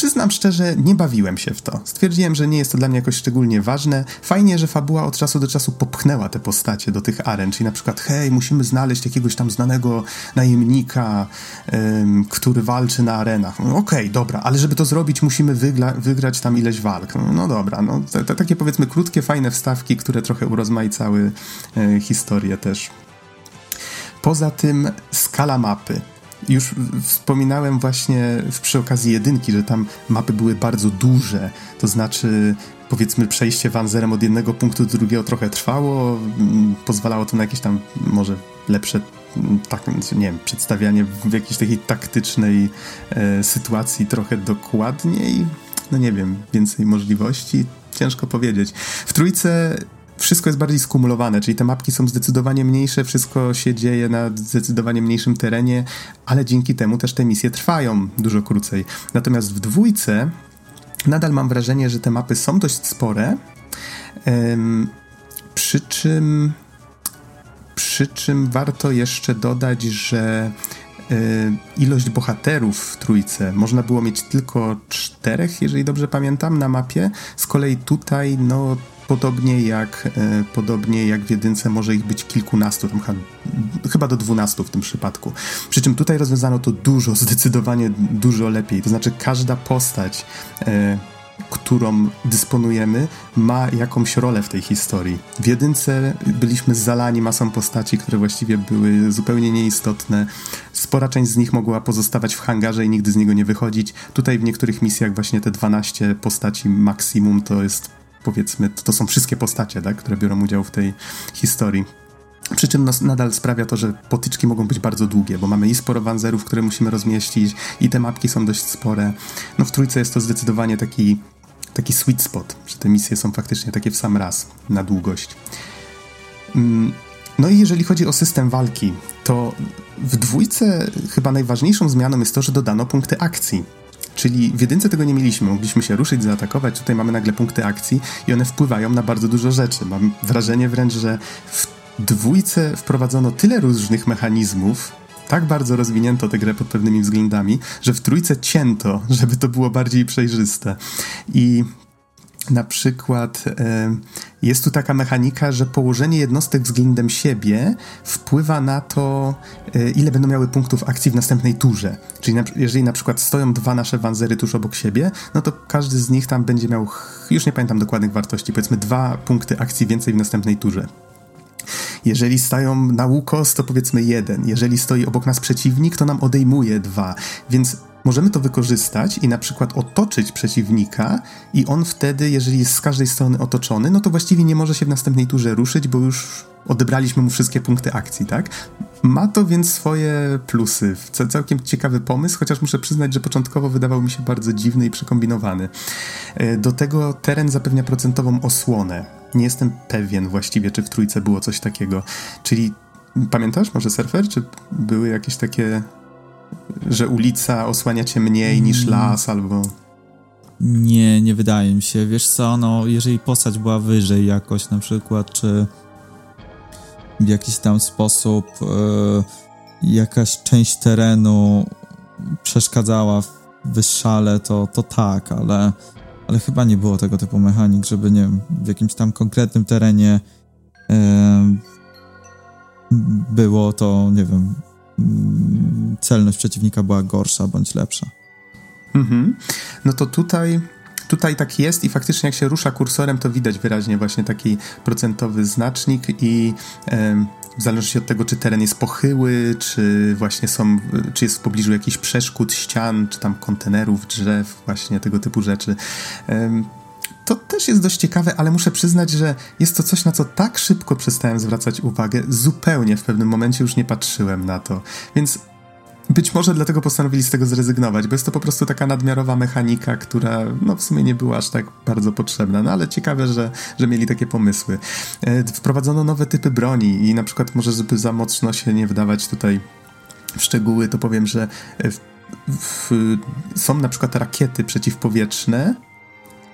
[SPEAKER 1] przyznam szczerze, nie bawiłem się w to. Stwierdziłem, że nie jest to dla mnie jakoś szczególnie ważne. Fajnie, że fabuła od czasu do czasu popchnęła te postacie do tych aren, czyli na przykład, hej, musimy znaleźć jakiegoś tam znanego najemnika, ym, który walczy na arenach. No, Okej, okay, dobra, ale żeby to zrobić, musimy wygrać tam ileś walk. No, no dobra, no te, te, takie powiedzmy krótkie, fajne wstawki, które trochę urozmaicały y, historię też. Poza tym skala mapy. Już wspominałem właśnie przy okazji jedynki, że tam mapy były bardzo duże, to znaczy powiedzmy przejście wanzerem od jednego punktu do drugiego trochę trwało, pozwalało to na jakieś tam może lepsze tak, nie wiem, przedstawianie w jakiejś takiej taktycznej e, sytuacji trochę dokładniej, no nie wiem, więcej możliwości, ciężko powiedzieć. W trójce wszystko jest bardziej skumulowane, czyli te mapki są zdecydowanie mniejsze, wszystko się dzieje na zdecydowanie mniejszym terenie, ale dzięki temu też te misje trwają dużo krócej. Natomiast w dwójce nadal mam wrażenie, że te mapy są dość spore, przy czym przy czym warto jeszcze dodać, że ilość bohaterów w trójce można było mieć tylko czterech, jeżeli dobrze pamiętam, na mapie. Z kolei tutaj, no, podobnie jak, e, podobnie jak w jedynce może ich być kilkunastu, chyba do dwunastu w tym przypadku. Przy czym tutaj rozwiązano to dużo, zdecydowanie dużo lepiej. To znaczy każda postać e, którą dysponujemy, ma jakąś rolę w tej historii. W jedynce byliśmy zalani masą postaci, które właściwie były zupełnie nieistotne. Spora część z nich mogła pozostawać w hangarze i nigdy z niego nie wychodzić. Tutaj w niektórych misjach właśnie te 12 postaci maksimum to jest powiedzmy, to, to są wszystkie postacie, tak, które biorą udział w tej historii. Przy czym no, nadal sprawia to, że potyczki mogą być bardzo długie, bo mamy i sporo wanzerów, które musimy rozmieścić, i te mapki są dość spore. No w trójce jest to zdecydowanie taki, taki sweet spot, że te misje są faktycznie takie w sam raz, na długość. Mm, no i jeżeli chodzi o system walki, to w dwójce chyba najważniejszą zmianą jest to, że dodano punkty akcji. Czyli w jedynce tego nie mieliśmy. Mogliśmy się ruszyć, zaatakować. Tutaj mamy nagle punkty akcji i one wpływają na bardzo dużo rzeczy. Mam wrażenie wręcz, że w dwójce wprowadzono tyle różnych mechanizmów, tak bardzo rozwinięto tę grę pod pewnymi względami, że w trójce cięto, żeby to było bardziej przejrzyste. I na przykład e, jest tu taka mechanika, że położenie jednostek względem siebie wpływa na to, e, ile będą miały punktów akcji w następnej turze. Czyli na, jeżeli na przykład stoją dwa nasze wanzery tuż obok siebie, no to każdy z nich tam będzie miał, już nie pamiętam dokładnych wartości, powiedzmy dwa punkty akcji więcej w następnej turze. Jeżeli stają na łukos, to powiedzmy jeden. Jeżeli stoi obok nas przeciwnik, to nam odejmuje dwa. Więc możemy to wykorzystać i na przykład otoczyć przeciwnika i on wtedy, jeżeli jest z każdej strony otoczony, no to właściwie nie może się w następnej turze ruszyć, bo już odebraliśmy mu wszystkie punkty akcji, tak? Ma to więc swoje plusy. Całkiem ciekawy pomysł, chociaż muszę przyznać, że początkowo wydawał mi się bardzo dziwny i przekombinowany. E, do tego teren zapewnia procentową osłonę. Nie jestem pewien właściwie, czy w trójce było coś takiego. Czyli pamiętasz może surfer, czy były jakieś takie że ulica osłania cię mniej niż mm. las, albo...
[SPEAKER 2] Nie, nie wydaje mi się. Wiesz co, no, jeżeli postać była wyżej jakoś na przykład, czy w jakiś tam sposób e, jakaś część terenu przeszkadzała w wystrzale, to, to tak, ale, ale chyba nie było tego typu mechanik, żeby, nie wiem, w jakimś tam konkretnym terenie e, było to, nie wiem, celność przeciwnika była gorsza bądź lepsza.
[SPEAKER 1] Mhm. No to tutaj tutaj tak jest i faktycznie jak się rusza kursorem, to widać wyraźnie właśnie taki procentowy znacznik i e, w zależności od tego, czy teren jest pochyły, czy właśnie są, czy jest w pobliżu jakichś przeszkód, ścian, czy tam kontenerów, drzew, właśnie tego typu rzeczy. E, to też jest dość ciekawe, ale muszę przyznać, że jest to coś, na co tak szybko przestałem zwracać uwagę, zupełnie w pewnym momencie już nie patrzyłem na to. Więc być może dlatego postanowili z tego zrezygnować, bo jest to po prostu taka nadmiarowa mechanika, która no w sumie nie była aż tak bardzo potrzebna, no ale ciekawe, że, że mieli takie pomysły. E, wprowadzono nowe typy broni i na przykład może, żeby za mocno się nie wdawać tutaj w szczegóły, to powiem, że w, w, są na przykład rakiety przeciwpowietrzne,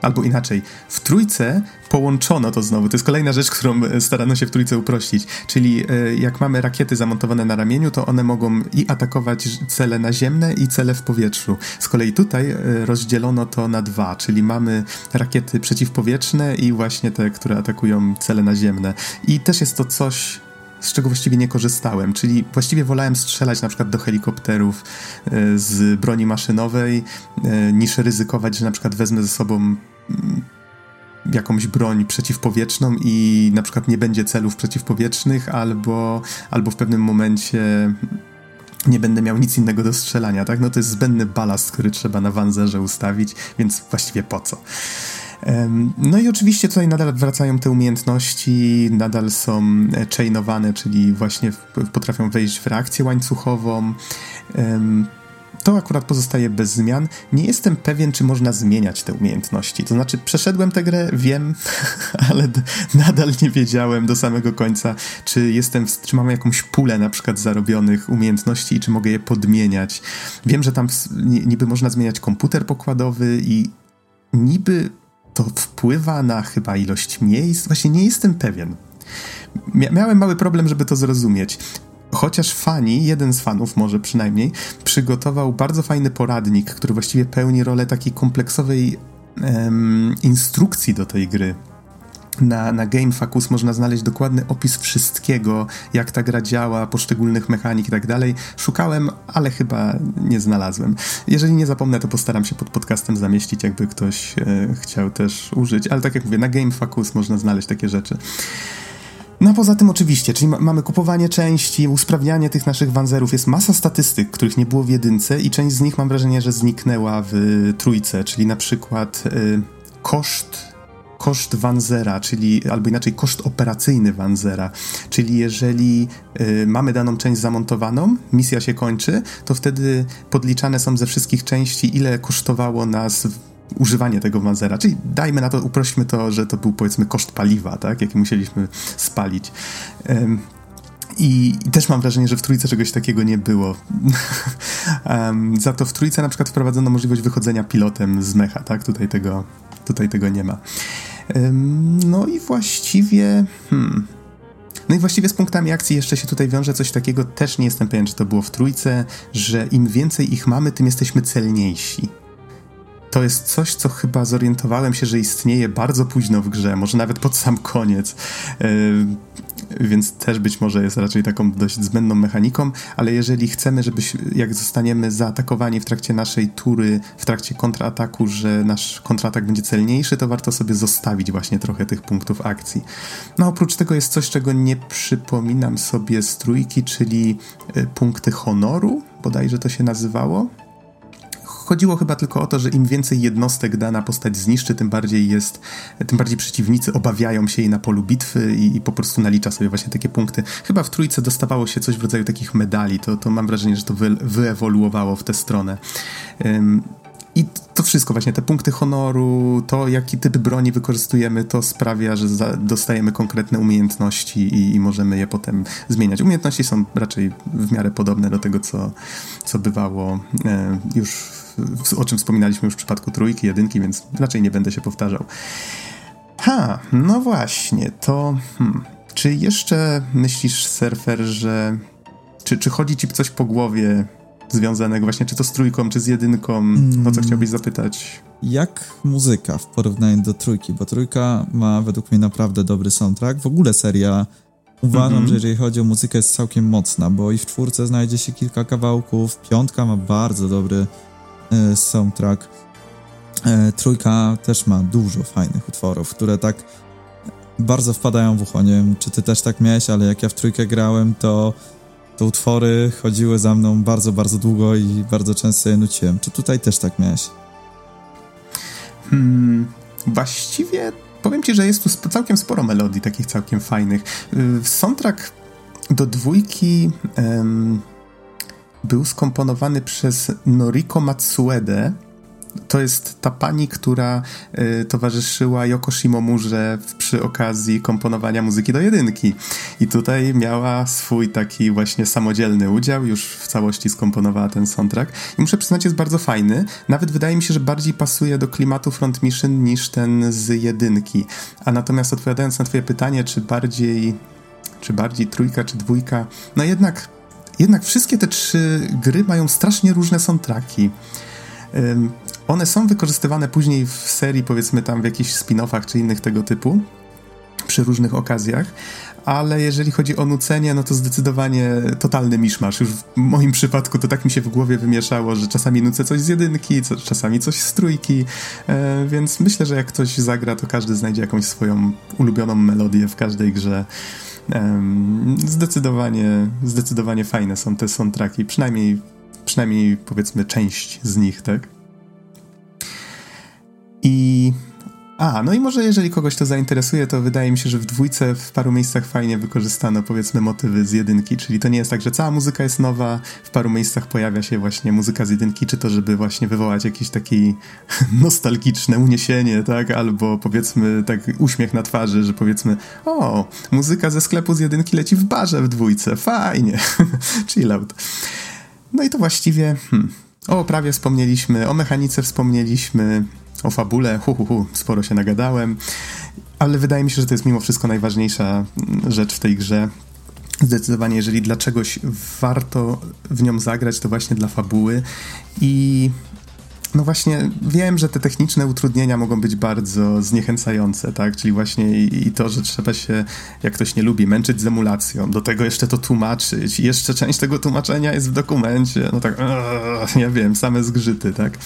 [SPEAKER 1] Albo inaczej, w trójce połączono to znowu. To jest kolejna rzecz, którą e, starano się w trójce uprościć. Czyli e, jak mamy rakiety zamontowane na ramieniu, to one mogą i atakować cele naziemne, i cele w powietrzu. Z kolei tutaj e, rozdzielono to na dwa, czyli mamy rakiety przeciwpowietrzne i właśnie te, które atakują cele naziemne. I też jest to coś, z czego właściwie nie korzystałem, czyli właściwie wolałem strzelać na przykład do helikopterów e, z broni maszynowej, e, niż ryzykować, że na przykład wezmę ze sobą mm, jakąś broń przeciwpowietrzną i na przykład nie będzie celów przeciwpowietrznych, albo, albo w pewnym momencie nie będę miał nic innego do strzelania, tak? No to jest zbędny balast, który trzeba na wanzerze ustawić, więc właściwie po co? No i oczywiście tutaj nadal wracają te umiejętności, nadal są e, chainowane, czyli właśnie potrafią wejść w reakcję łańcuchową. To akurat pozostaje bez zmian. Nie jestem pewien, czy można zmieniać te umiejętności. To znaczy, przeszedłem tę grę, wiem, ale nadal nie wiedziałem do samego końca, czy jestem, czy mam jakąś pulę na przykład zarobionych umiejętności i czy mogę je podmieniać. Wiem, że tam niby można zmieniać komputer pokładowy i niby to wpływa na chyba ilość miejsc? Właśnie nie jestem pewien. Mia miałem mały problem, żeby to zrozumieć. Chociaż fani, jeden z fanów może przynajmniej, przygotował bardzo fajny poradnik, który właściwie pełni rolę takiej kompleksowej em, instrukcji do tej gry na, na GameFAQs można znaleźć dokładny opis wszystkiego, jak ta gra działa, poszczególnych mechanik i tak dalej. Szukałem, ale chyba nie znalazłem. Jeżeli nie zapomnę, to postaram się pod podcastem zamieścić, jakby ktoś e, chciał też użyć, ale tak jak mówię, na GameFAQs można znaleźć takie rzeczy. No poza tym oczywiście, czyli ma mamy kupowanie części, usprawnianie tych naszych wanzerów, jest masa statystyk, których nie było w jedynce i część z nich mam wrażenie, że zniknęła w trójce, czyli na przykład y, koszt koszt Wanzera, czyli albo inaczej koszt operacyjny Wanzera, czyli jeżeli y, mamy daną część zamontowaną, misja się kończy, to wtedy podliczane są ze wszystkich części, ile kosztowało nas używanie tego Wanzera. Czyli dajmy na to, uprośmy to, że to był powiedzmy koszt paliwa, tak, jaki musieliśmy spalić. I, I, też mam wrażenie, że w trójce czegoś takiego nie było. um, za to w trójce na przykład wprowadzono możliwość wychodzenia pilotem z mecha, tak? Tutaj tego, tutaj tego nie ma. No i właściwie. Hmm. No i właściwie z punktami akcji jeszcze się tutaj wiąże coś takiego, też nie jestem pewien, czy to było w trójce, że im więcej ich mamy, tym jesteśmy celniejsi. To jest coś, co chyba zorientowałem się, że istnieje bardzo późno w grze, może nawet pod sam koniec. Yy, więc też być może jest raczej taką dość zbędną mechaniką, ale jeżeli chcemy, żeby jak zostaniemy zaatakowani w trakcie naszej tury, w trakcie kontrataku, że nasz kontratak będzie celniejszy, to warto sobie zostawić właśnie trochę tych punktów akcji. No oprócz tego jest coś, czego nie przypominam sobie z trójki, czyli y, punkty honoru, bodajże to się nazywało chodziło chyba tylko o to, że im więcej jednostek dana postać zniszczy, tym bardziej jest, tym bardziej przeciwnicy obawiają się jej na polu bitwy i, i po prostu nalicza sobie właśnie takie punkty. Chyba w trójce dostawało się coś w rodzaju takich medali, to, to mam wrażenie, że to wy, wyewoluowało w tę stronę. Um, i to wszystko, właśnie te punkty honoru, to jaki typ broni wykorzystujemy, to sprawia, że za, dostajemy konkretne umiejętności i, i, możemy je potem zmieniać. Umiejętności są raczej w miarę podobne do tego, co, co bywało e, już o czym wspominaliśmy już w przypadku trójki, jedynki, więc raczej nie będę się powtarzał. Ha, no właśnie, to... Hmm, czy jeszcze myślisz, surfer, że... Czy, czy chodzi ci coś po głowie związanego właśnie, czy to z trójką, czy z jedynką? O co mm. chciałbyś zapytać?
[SPEAKER 2] Jak muzyka w porównaniu do trójki? Bo trójka ma według mnie naprawdę dobry soundtrack. W ogóle seria Uważam, mm -hmm. że jeżeli chodzi o muzykę jest całkiem mocna, bo i w czwórce znajdzie się kilka kawałków, piątka ma bardzo dobry soundtrack. E, trójka też ma dużo fajnych utworów, które tak bardzo wpadają w ucho. Nie wiem, czy ty też tak miałeś, ale jak ja w trójkę grałem, to te utwory chodziły za mną bardzo, bardzo długo i bardzo często je nuciłem. Czy tutaj też tak miałeś?
[SPEAKER 1] Hmm, właściwie powiem ci, że jest tu całkiem sporo melodii takich całkiem fajnych. Y, soundtrack do dwójki... był skomponowany przez Noriko Matsuede. to jest ta pani, która y, towarzyszyła Yoko Shimomurze przy okazji komponowania muzyki do jedynki. I tutaj miała swój taki właśnie samodzielny udział, już w całości skomponowała ten soundtrack. I muszę przyznać, jest bardzo fajny. Nawet wydaje mi się, że bardziej pasuje do klimatu Front Mission niż ten z jedynki. A natomiast odpowiadając na twoje pytanie, czy bardziej czy bardziej trójka, czy dwójka, no jednak jednak wszystkie te trzy gry mają strasznie różne soundtracki. One są wykorzystywane później w serii, powiedzmy tam w jakichś spin-offach czy innych tego typu, przy różnych okazjach, ale jeżeli chodzi o nucenie, no to zdecydowanie totalny miszmasz. Już w moim przypadku to tak mi się w głowie wymieszało, że czasami nucę coś z jedynki, czasami coś z trójki, e, więc myślę, że jak ktoś zagra, to każdy znajdzie jakąś swoją ulubioną melodię w każdej grze. Zdecydowanie, zdecydowanie fajne są te soundtracki, przynajmniej, przynajmniej powiedzmy część z nich, tak? I a, no i może jeżeli kogoś to zainteresuje, to wydaje mi się, że w dwójce w paru miejscach fajnie wykorzystano powiedzmy motywy z jedynki, czyli to nie jest tak, że cała muzyka jest nowa, w paru miejscach pojawia się właśnie muzyka z jedynki, czy to żeby właśnie wywołać jakieś takie nostalgiczne uniesienie, tak, albo powiedzmy tak uśmiech na twarzy, że powiedzmy o, muzyka ze sklepu z jedynki leci w barze w dwójce, fajnie, chill out. No i to właściwie, hmm, o oprawie wspomnieliśmy, o mechanice wspomnieliśmy, o fabule, hu, hu, hu, sporo się nagadałem, ale wydaje mi się, że to jest mimo wszystko najważniejsza rzecz w tej grze. Zdecydowanie, jeżeli dla czegoś warto w nią zagrać, to właśnie dla fabuły i no właśnie, wiem, że te techniczne utrudnienia mogą być bardzo zniechęcające, tak? Czyli właśnie i, i, to, że trzeba się, jak ktoś nie lubi, męczyć z emulacją, do tego jeszcze to tłumaczyć, jeszcze część tego tłumaczenia jest w dokumencie, no tak, ja wiem, same zgrzyty, tak?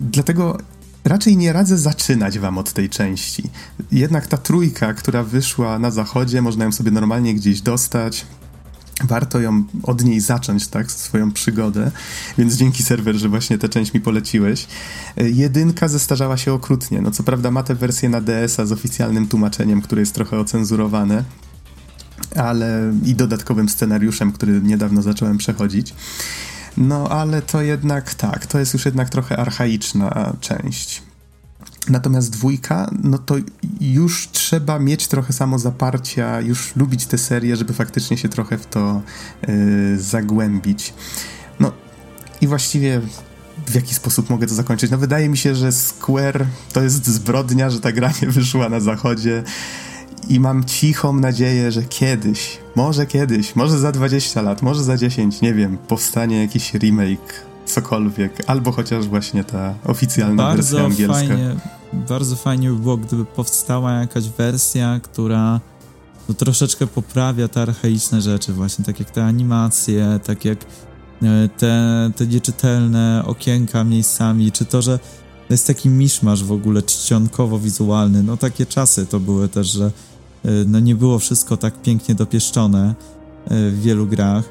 [SPEAKER 1] Dlatego raczej nie radzę zaczynać wam od tej części. Jednak ta trójka, która wyszła na zachodzie, można ją sobie normalnie gdzieś dostać. Warto ją od niej zacząć, tak, swoją przygodę, więc dzięki serwer, że właśnie tę część mi poleciłeś. Jedynka zestarzała się okrutnie. No co prawda ma tę wersję na DS-a z oficjalnym tłumaczeniem, które jest trochę ocenzurowane, ale i dodatkowym scenariuszem, który niedawno zacząłem przechodzić. No ale to jednak tak, to jest już jednak trochę archaiczna część. Natomiast dwójka, no to już trzeba mieć trochę samozaparcia, już lubić tę serię, żeby faktycznie się trochę w to yy, zagłębić. No i właściwie w jaki sposób mogę to zakończyć? No wydaje mi się, że Square to jest zbrodnia, że ta gra nie wyszła na zachodzie i mam cichą nadzieję, że kiedyś, może kiedyś, może za 20 lat, może za 10, nie wiem, powstanie jakiś remake, cokolwiek, albo chociaż właśnie ta oficjalna bardzo wersja angielska.
[SPEAKER 2] Fajnie, bardzo fajnie by było, gdyby powstała jakaś wersja, która no, troszeczkę poprawia te archaiczne rzeczy, właśnie tak jak te animacje, tak jak e, te, te nieczytelne okienka miejscami, czy to, że jest taki miszmasz w ogóle czcionkowo-wizualny. No takie czasy to były też, że no nie było wszystko tak pięknie dopieszczone y, w wielu grach.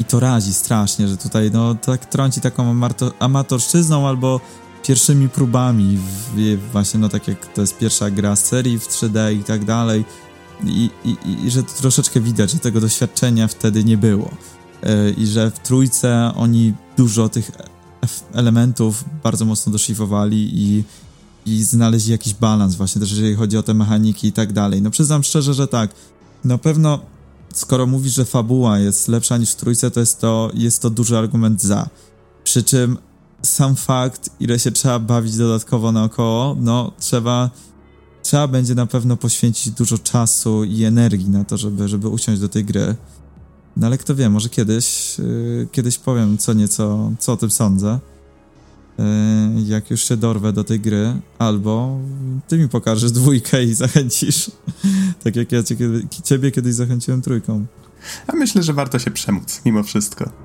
[SPEAKER 2] I to razi strasznie, że tutaj no tak trąci taką amatorszczyzną albo pierwszymi próbami, w, właśnie no tak jak to jest pierwsza gra z serii w 3D i tak dalej. I, i, I, że to troszeczkę widać, że tego doświadczenia wtedy nie było. Y, I że w trójce oni dużo tych elementów bardzo mocno doszlifowali i i znaleźli jakiś balans właśnie też jeżeli chodzi o te mechaniki i tak dalej. No przyznam szczerze, że tak. Na pewno skoro mówisz, że fabuła jest lepsza niż w trójce, to jest to, jest to duży argument za. Przy czym sam fakt, ile się trzeba bawić dodatkowo naokoło, no trzeba trzeba będzie na pewno poświęcić dużo czasu i energii na to, żeby, żeby usiąść do tej gry. No ale kto wie, może kiedyś, yy, kiedyś powiem co nieco, co o tym sądzę. E, jak już się dorwę do tej gry, albo ty mi pokażesz dwójkę i zachęcisz, tak jak ja cię, ciebie kiedyś zachęciłem trójką.
[SPEAKER 1] A myślę, że warto się przemóc mimo wszystko.